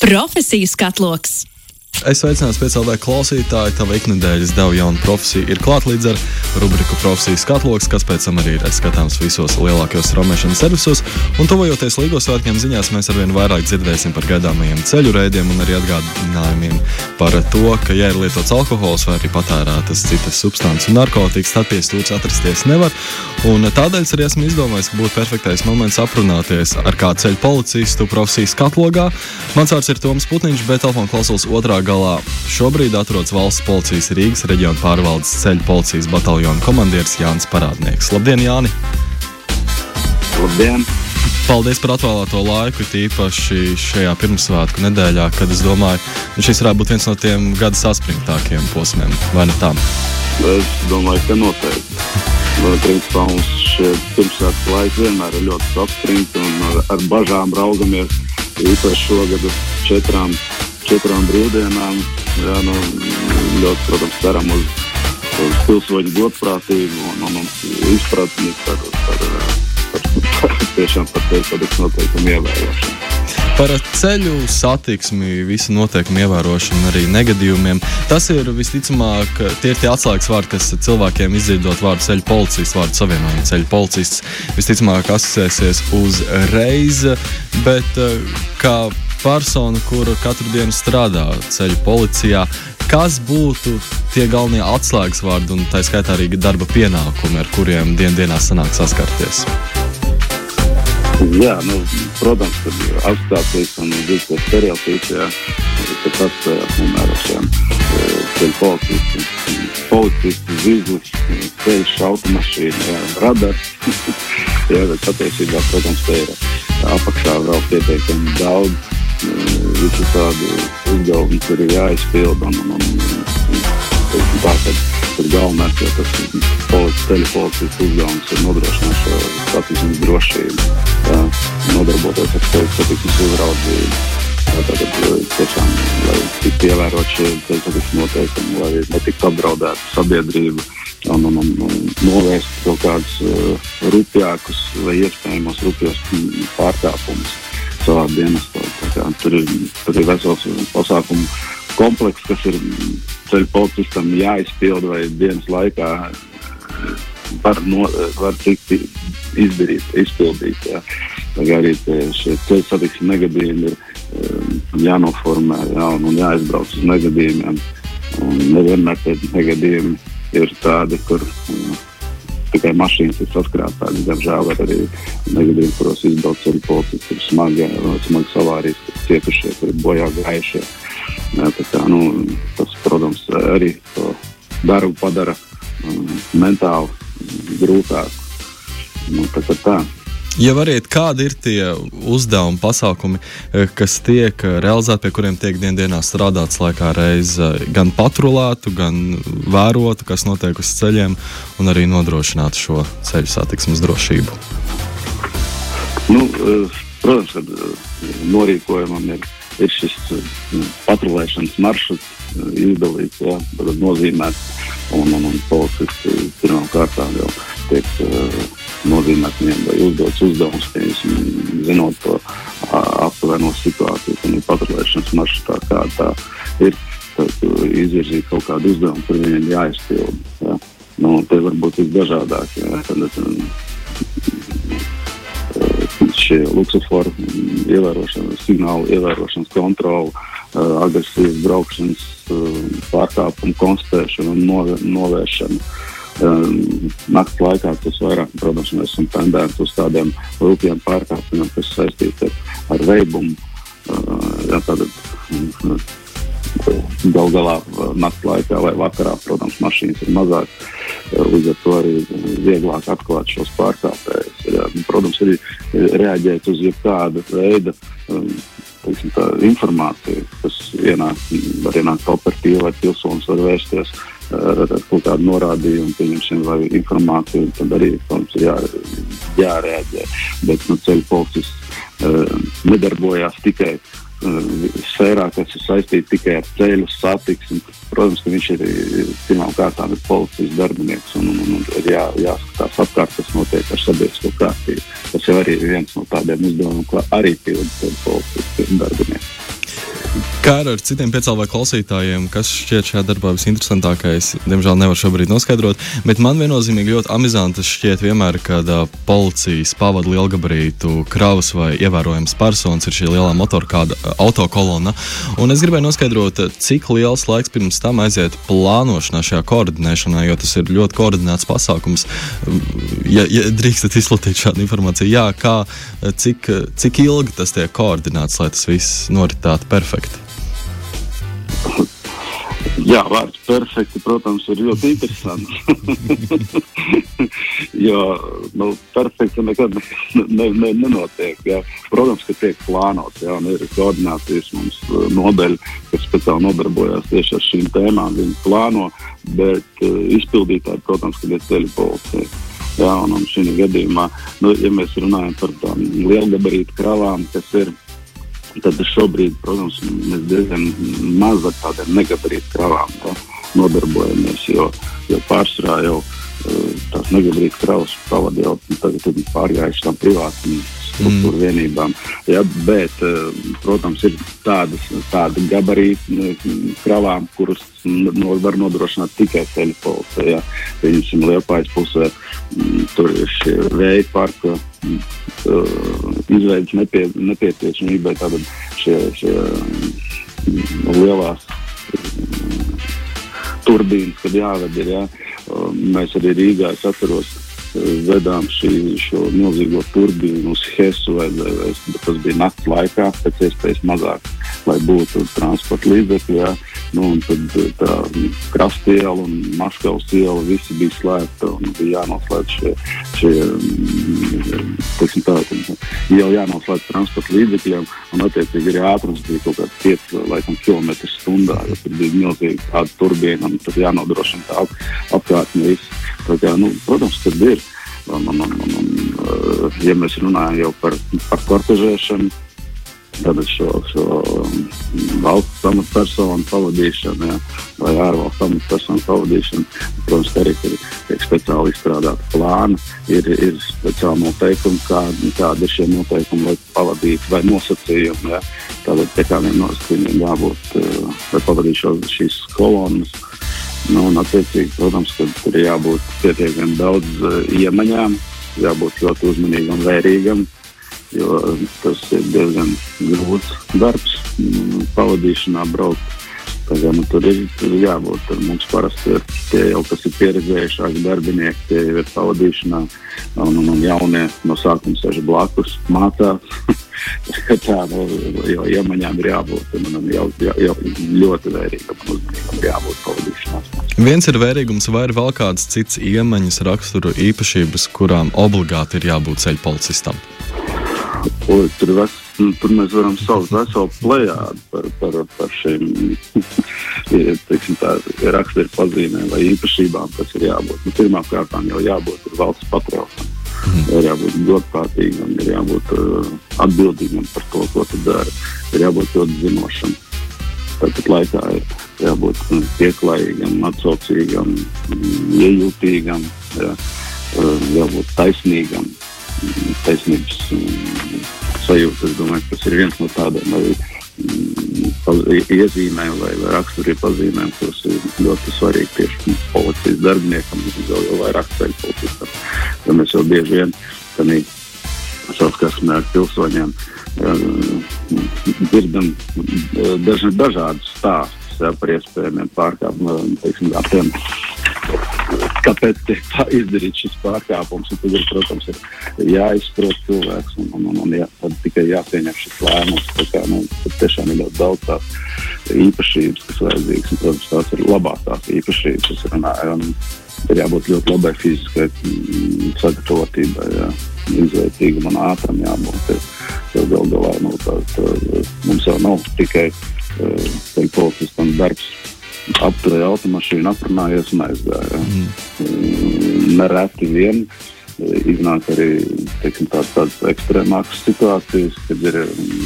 Profesiju skatloks! Es sveicināts speciālajā klausītāji, tava iknedēļas deva jaunu profesiju. Ir klāt līdz ar rubriku profesijas katloks, kas pēc tam arī ir skatāms visos lielākajos straumēšanas servisos. Un tuvojoties līgos svētkiem ziņās, mēs arvien vairāk dzirdēsim par gaidāmajiem ceļu reidiem un arī atgādinājumiem par to, ka, ja ir lietots alkohols vai arī patērētas citas substances un narkotikas, tad pie stūra atrasties nevar. Un tādēļ arī esmu izdomājis, ka būtu perfektais moments aprunāties ar kādu ceļu policistu profesijas katlogā. Mans vārds ir Toms Putniņš, bet telefona klausulas otrā galā šobrīd atrodas valsts policijas Rīgas reģiona pārvaldes ceļu policijas bataljona komandieris Jānis Parādnieks. Labdien, Jāni! Labdien! Paldies par atvēlēto laiku, tīpaši šajā pirmsvētku nedēļā, kad es domāju, ka šis varētu būt viens no tiem gada saspringtākajiem posmiem, vai ne tā? Es domāju, ka noteikti. Principā mums pirmsvētku laiki vienmēr ir ļoti saspringti un ar, ar bažām raugamies īpaši šogad uz četrām četrām brīvdienām. Jā, nu, ļoti, protams, ceram uz, uz pilsoņu godprātību un, un, un izpratni par, par, par, par, tiešām par ceļu noteikumu ievērošanu. Par ceļu satiksmi, visu noteikumu ievērošanu, arī negadījumiem. Tas ir visticamāk, tie ir tie atslēgas vārdi, kas cilvēkiem izdzirdot vārdu ceļu policists, vārdu savienojumu ceļu policists. Visticamāk, asociēsies uzreiz, bet kā persona, kura katru dienu strādā ceļu policijā. Kas būtu tie galvenie atslēgas vārdi un tā skaitā arī darba pienākumi, ar kuriem dien dienā sanāk saskarties? Jā, nu, protams, ka asociācijas un dzīves stereotipi, jā, tas ar šiem ceļu policistiem. Policists, zivs, ceļš, automašīna, radars. jā, bet patiesībā, protams, te ir apakšā vēl pietiekami daudz visi tādi uzdevumi, kur ir jāizpild. Un, un, un, tā, tad, tad galvenais jau tas ceļu policijas uzdevums ir nodrošināt šo satiksmes drošību, jā, nodarboties ar ceļu satiksmes uzraudzību. Tātad tiešām, lai tiktu ievērot šie satiksmes noteikumi, lai netiktu apdraudēta sabiedrība un, un, un, un novērst kaut kādus uh, rupjākus vai iespējamos rupjos pārkāpumus savā dienestā. Tur ir, tur ir vesels pasākumu komplekss, kas ir ceļu policistam jāizpilda vai dienas laikā var, no, var tikt izdarīt, izpildīt. Jā. Arī šie ceļu satiksmes negadījumi ir um, jānoformē jā, un, un jāizbrauc uz negadījumiem. Nevienmēr tie negadījumi ir tādi, kur um, tikai mašīnas ir saskrāpētas. Diemžēl ir arī negadījumi, kuros izbrauc arī policisti, ir smagi, smagi savārijas, cietušie, kuri bojā gājušie. Kā, nu, tas, protams, arī to darbu padara um, mentāli grūtāk. Nu, tā, tā. Ja variet, kādi ir tie uzdevumi, pasākumi, eh, kas tiek eh, realizēti, pie kuriem tiek dien dienā strādāts, lai kā reiz eh, gan patrulētu, gan vērotu, kas notiek uz ceļiem, un arī nodrošinātu šo ceļu satiksmes drošību? Nu, protams, ka norīkojumam ir, ir šis patrulēšanas maršruts izdalīts, ja, nozīmēts, un, un, un policisti pirmām kārtām jau tiek uh, nozīmēts viņiem vai uzdots uzdevums, piemēram, zinot to aptuveno situāciju, un ir paturēšanas maršrutā, kāda tā ir. Tad izvirzīt kaut kādu uzdevumu, kur viņiem jāizpild. Ja. Nu, tie var būt visdažādākie. Ja. Tad, šie luksusforu ievērošana, signālu ievērošanas kontroli, agresīvas braukšanas pārkāpumu konstatēšana un novēršana Um, naktas laikā tas vairāk, protams, mēs esam tendēti uz tādiem rūpīgiem pārkāpumiem, kas saistīti ar, ar veibumu. Uh, jā, tātad, uh, Galu galā uh, naktas laikā vai vakarā, protams, mašīnas ir mazāk. Līdz ar to arī vieglāk atklāt šos pārkāpējus. Nu, protams, arī reaģēt uz jebkādu veidu teiksim, tā, informāciju, kas ienāk, var ienākt operatīvi, lai pilsonis var vērsties kaut kādu norādījumu, pieņemsim, vai informāciju, tad arī, protams, ir jā, jārēģē. Bet nu, ceļu policists uh, nedarbojās tikai uh, sfērā, kas ir saistīta tikai ar ceļu satiksmi. Protams, ka viņš ir pirmām kārtām ir policijas darbinieks un, un, un ir jā, jāskatās apkārt, kas notiek ar sabiedrisko kārtību. Tas jau arī ir viens no tādiem uzdevumiem, ko arī pilda policijas darbinieks. Kā ar citiem piecēlā klausītājiem, kas šķiet šajā darbā visinteresantākais, diemžēl nevar šobrīd noskaidrot, bet man viennozīmīgi ļoti amizanti šķiet vienmēr, kad uh, policijas pavada lielgabarītu kravas vai ievērojams personas ir šī lielā motorkāda uh, autokolona. Un es gribēju noskaidrot, cik liels laiks pirms tam aiziet plānošanā šajā koordinēšanā, jo tas ir ļoti koordinēts pasākums. Ja, ja drīkstat izplatīt šādu informāciju, jā, kā, cik, cik ilgi tas tiek koordinēts, lai tas viss noritētu perfekti? Jā, vārds perfekti, protams, ir ļoti interesants. jo nu, perfekti nekad ne, ne, nenotiek. Jā. Protams, ka tiek plānots, jā, un ir koordinācijas mums uh, nodeļa, kas speciāli nodarbojas tieši ar šīm tēmām. Viņi plāno, bet uh, izpildītāji, protams, ir ceļu policija. Jā, un, un šī gadījumā, nu, ja mēs runājam par tām lielgabarītu kravām, kas ir tad šobrīd, protams, mēs diezgan maz ar tādiem negabarītu kravām tā, nodarbojamies. Jo, jo pārsvarā jau eh, tās negabarītu kravas pavadīja jau tagad pārgājuši tam privātam struktūra mm. vienībām. Ja, bet, eh, protams, ir tādas, tādi gabarīti nu, kravām, kurus no, var nodrošināt tikai ceļu policija. Ja. Piemēram, Liepājas pusē mm, tur ir šie vēja parka mm, izveidas nepie, nepieciešamībai. Tātad šie, šie lielās turbīnas, kad jāved ir. Ja. Mēs arī Rīgā, es atceros, vedām šī, šo milzīgo turbīnu uz Hesu, vai, vai, vai tas bija naktas laikā, pēc iespējas mazāk, lai būtu transporta līdzekļi. Nu, tad tā krasta iela un maskavas iela visi bija slēgta un bija jānoslēdz šie, šie teiksim, tā, jau jānoslēdz transporta līdzekļiem un attiecīgi arī ātrums bija kaut kāds 5 km stundā, jo tur bija milzīgi tāda turbīna un tur jānodrošina tā apkārtne viss. Tā kā, nu, protams, kad ir. Un, un, un, un, un, ja mēs runājam par, par kortežēšanu, Tātad šo, šo valsts amatpersonu pavadīšanu, ja, vai ārvalstu amatpersonu pavadīšanu, protams, arī ir tiek speciāli izstrādāta plāna, ir, ir speciāli noteikumi, kā, kādi ir šie noteikumi, lai pavadītu vai nosacījumi. Ja. Tātad pie kādiem nosacījumiem jābūt, eh, lai pavadītu šīs kolonas. Nu, un, attiecīgi, protams, tur ir jābūt pietiekami daudz uh, iemaņām, jābūt ļoti uzmanīgam vērīgam. Jo tas ir diezgan grūts darbs mm, pavadīšanā braukt. Tagad, nu, tur, ir, tur ir jābūt. Tur mums parasti ir tie jau, kas ir pieredzējušāki darbinieki, tie jau ir pavadīšanā, un, un, un jaunie no sākuma sēž blakus, mācās. tā, nu, jo iemaņām ir jābūt un jau, jau, jau ļoti vērīgam un uzmanīgam jābūt pavadīšanā. Viens ir vērīgums, vai ir vēl kādas citas iemaņas, raksturu īpašības, kurām obligāti ir jābūt ceļu policistam? Oi, tur, ves, nu, tur mēs varam saukt veselu plējādu par, par, par šīm raksturu pazīmēm vai īpašībām, kas ir jābūt. Nu, Pirmkārt, jau jābūt valsts patriotam. Mm. Ir jābūt godprātīgam, ir jābūt uh, atbildīgam par to, ko tu dari. Ir jābūt ļoti zinošam. Tāpat laikā ir jābūt uh, pieklājīgam, atsaucīgam, iejūtīgam, jā, uh, jābūt taisnīgam, taisnības um, sajūta. Es domāju, ka tas ir viens no tādiem um, iezīmēm vai, vai raksturiem pazīmēm, kas ir ļoti svarīgi tieši policijas darbiniekam, jau, jau vairāk ceļu policistam. Jo mēs jau bieži vien saskarsmē ar pilsoņiem dzirdam daži, dažādus stāstus ja, par iespējamiem pārkāpumiem, teiksim, tiem kāpēc tiek izdarīts šis pārkāpums. Tad, ir, protams, ir jāizprot cilvēks un, un, un, un jā, tikai jāpieņem šis lēmums. Kā, nu, tiešām ir ļoti daudz tās īpašības, kas vajadzīgas. Un, protams, tās ir labās tās īpašības, kas runāja. Un, Ir jābūt ļoti labai fiziskai mm, sagatavotībai, jā. izvērtīgam un ātram jābūt. Jo gal galā nu, tā, tā, mums jau nav tikai uh, policistam darbs apturēja automašīnu, aprunājies un aizgāja. Mm. Nereti vien iznāk arī teiksim, tādas, tādas ekstrēmākas situācijas, kad ir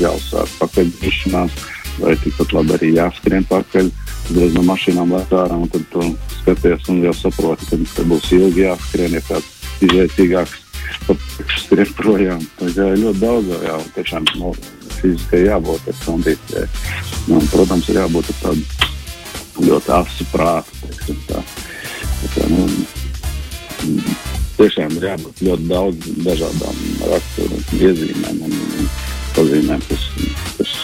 jāuzsāk pakaļģīšanās, vai tikpat labi arī jāskrien pakaļ. Uzreiz no mašīnām lēt ārā, un tad tu skaties un jau saproti, ka, ka būs ilgi jāskrien, ja kāds izvērtīgāks skrien projām. Tā ir ļoti daudz, jau tiešām no, fiziskai jābūt ar kondīcijai. Nu, protams, ir jābūt tādam ļoti asu prātu. Tā. Tā, nu, tiešām ir jābūt ļoti daudz dažādām raksturu iezīmēm un, un pazīmēm, kas, kas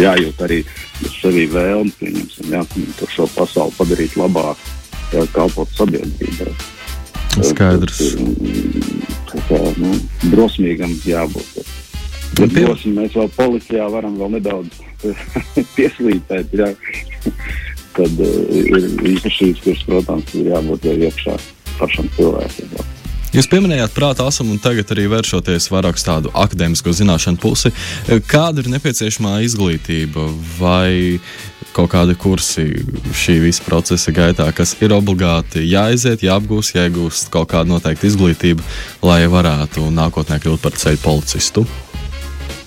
jājūt arī sevī vēlmi, pieņemsim, jā, šo pasauli padarīt labāku, jā, kalpot sabiedrībai. Skaidrs. Kā, nu, drosmīgam jābūt. Bet drosmi mēs vēl policijā varam vēl nedaudz pieslīpēt. Jā. Tad uh, ir kuras, protams, ir jābūt jau iekšā pašam cilvēkam. Jā. Jūs pieminējāt prāta asumu un tagad arī vēršoties vairāk uz tādu akadēmisko zināšanu pusi. Kāda ir nepieciešamā izglītība vai kaut kādi kursi šī visa procesa gaitā, kas ir obligāti jāiziet, jāapgūst, jāiegūst kaut kāda noteikta izglītība, lai varētu nākotnē kļūt par ceļu policistu?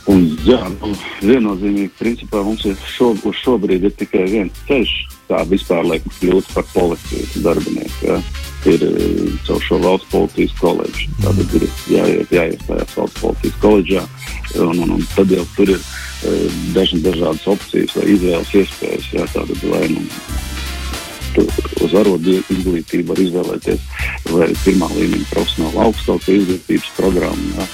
Un, jā, nu, viennozīmīgi, principā mums ir šo, šobrīd ir tikai viens ceļš, kā vispār lai kļūtu par policijas darbinieku. Ja? ir eh, caur šo valsts policijas koledžu. Tātad ir jāiet, jāiestājās valsts policijas koledžā, un, un, un tad jau tur ir eh, dažna, dažādas opcijas vai izvēles iespējas. Jā, tātad, vai, nu, uz arodu izglītību var izvēlēties vai pirmā līmeņa profesionāla augstākā izglītības programmu. Jā.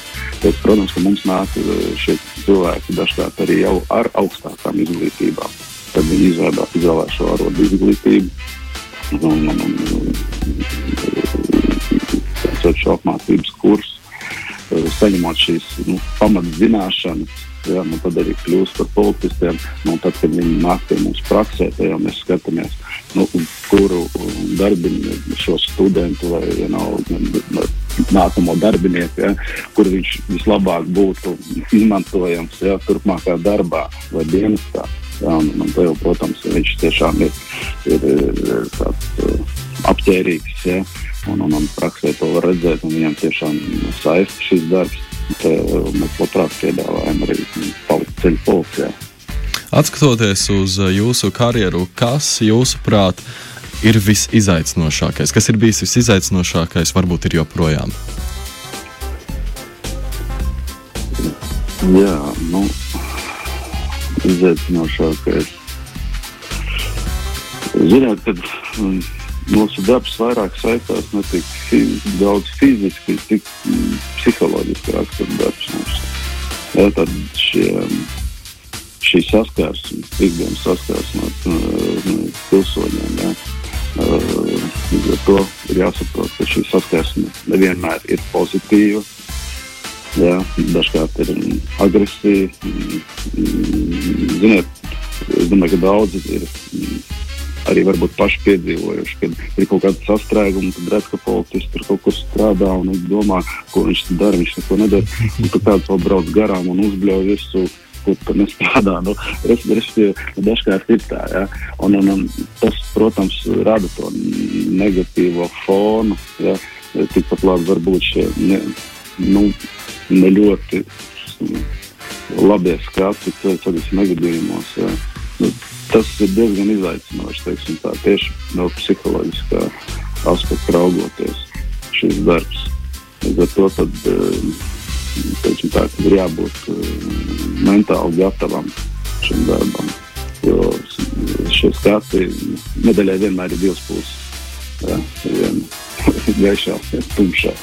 Bet, protams, ka mums nāk eh, šie cilvēki dažkārt arī jau ar augstākām izglītībām. Tad viņi izvēlās šo arodu izglītību un, un, un šo apmācības kursu, eh, saņemot šīs nu, pamatzināšanas. Ja, nu, tad arī kļūst par policistiem. Nu, tad, kad viņi nāk pie mums praksē, tad jau mēs skatāmies, nu, kuru darbinieku, šo studentu vai ja, nav, nākamo darbinieku, ja, kur viņš vislabāk būtu izmantojams ja, turpmākajā darbā vai dienestā. Jā, un, un te jau, protams, viņš tiešām ir, ir, ir tāds uh, apģērbīgs. Ja, un, un, un praksē to var redzēt, un viņam tiešām saista šis darbs. Te, uh, mēs labprāt piedāvājam arī palikt ceļu policijā. Atskatoties uz uh, jūsu karjeru, kas jūsuprāt ir visizaicinošākais? Kas ir bijis visizaicinošākais, varbūt ir joprojām? Jā, nu, izaicinošākais. Zināt, kad um, mūsu darbs vairāk saistās ne tik fiz, daudz fiziski, cik um, psiholoģiski rakstura darbs mums. Jā, tad šie, um, šī saskarsme, ikdienas saskarsme ar pilsoņiem. Jā. Līdz ar to ir jāsaprot, ka šī saskarsme nevienmēr ir pozitīva Jā, dažkārt ir agresija. Ziniet, es domāju, ka daudzi ir arī varbūt paši piedzīvojuši, kad ir kaut kāda sastrēguma, tad redz, ka policists tur kaut kur strādā un domā, ko viņš dara. Viņš neko nedara. Un tad kāds vēl brauc garām un uzbļauj visu. Tur nestrādā. Nu, Respektīvi, dažkārt ir tā. Ja? Un, un, un tas, protams, rada to negatīvo fonu. Ja? Tikpat labi var būt šie ne, nu, ne ļoti labie skati ceļu negadījumos. Jā. Nu, tas ir diezgan izaicinoši, teiksim, tā, tieši no psiholoģiskā aspekta raugoties šis darbs. Līdz ar to tad, teiksim, tā, ir jābūt mentāli gatavam šim darbam. Jo šie skati medaļai vienmēr ir divas puses. Jā, viena gaišā, tumšā.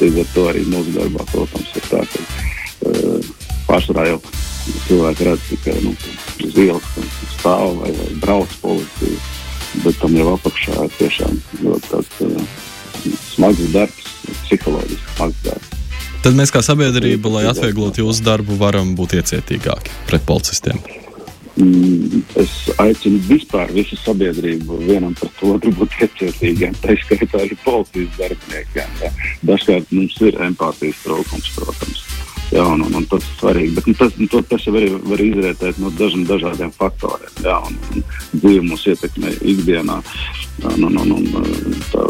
Līdz ar to arī mūsu darbā, protams, ir tā, ka uh, pārsvarā jau cilvēki redz tikai nu, uz ielas, kas stāv vai, vai brauc policija, bet tam jau apakšā ir tiešām ļoti tāds uh, smags darbs, psiholoģiski smags darbs. Tad mēs kā sabiedrība, lai atvieglotu jūsu darbu, varam būt iecietīgāki pret policistiem. Mm, es aicinu vispār visu sabiedrību vienam pret otru būt iecietīgiem. Tā skaitā arī policijas darbiniekiem. Jā. Dažkārt mums ir empātijas trūkums, protams. Jā, un, un, un tas ir svarīgi. Bet nu, tas, nu, to, tas jau arī var izrietēt no dažiem dažādiem faktoriem. Jā, un, un dzīve mūs ietekmē ikdienā. Un, un, un, un, tā,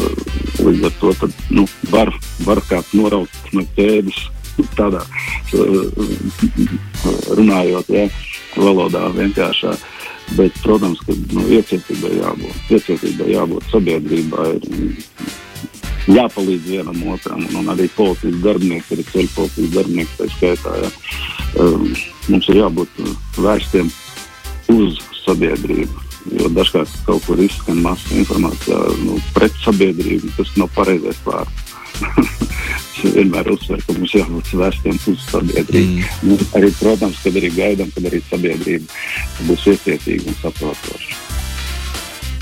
līdz ar to tad, nu, var, var kāds noraut no ķēdes tādā runājot. Jā valodā vienkāršā. Bet, protams, ka nu, iecietībai jābūt. Iecietībai jābūt sabiedrībā. Ir jāpalīdz vienam otram, un, arī policijas darbinieks, arī ceļu policijas darbinieks, tā skaitā. Ja. Um, mums ir jābūt vērstiem uz sabiedrību. Jo dažkārt kaut kur izskan masa informācijā nu, pret sabiedrību, tas nav pareizais vārds. vienmēr uzsveru, ka mums jābūt vērstiem uz sabiedrību. Mm. Nu, arī, protams, kad arī gaidām, kad arī sabiedrība būs iecietīga un saprotoša.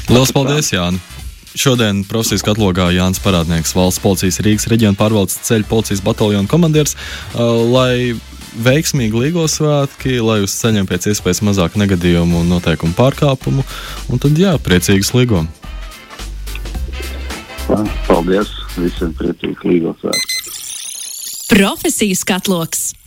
Lielas paldies, Jānis! Šodien profesijas katalogā Jānis Parādnieks, valsts policijas Rīgas reģiona pārvaldes ceļu policijas bataljona komandieris, uh, lai veiksmīgi Līgo svētki, lai uz ceļiem pēc iespējas mazāk negadījumu un noteikumu pārkāpumu, un tad jā, priecīgas Līgo! Paldies! Visiem priecīgas Līgo svētki! Profesijas katloks!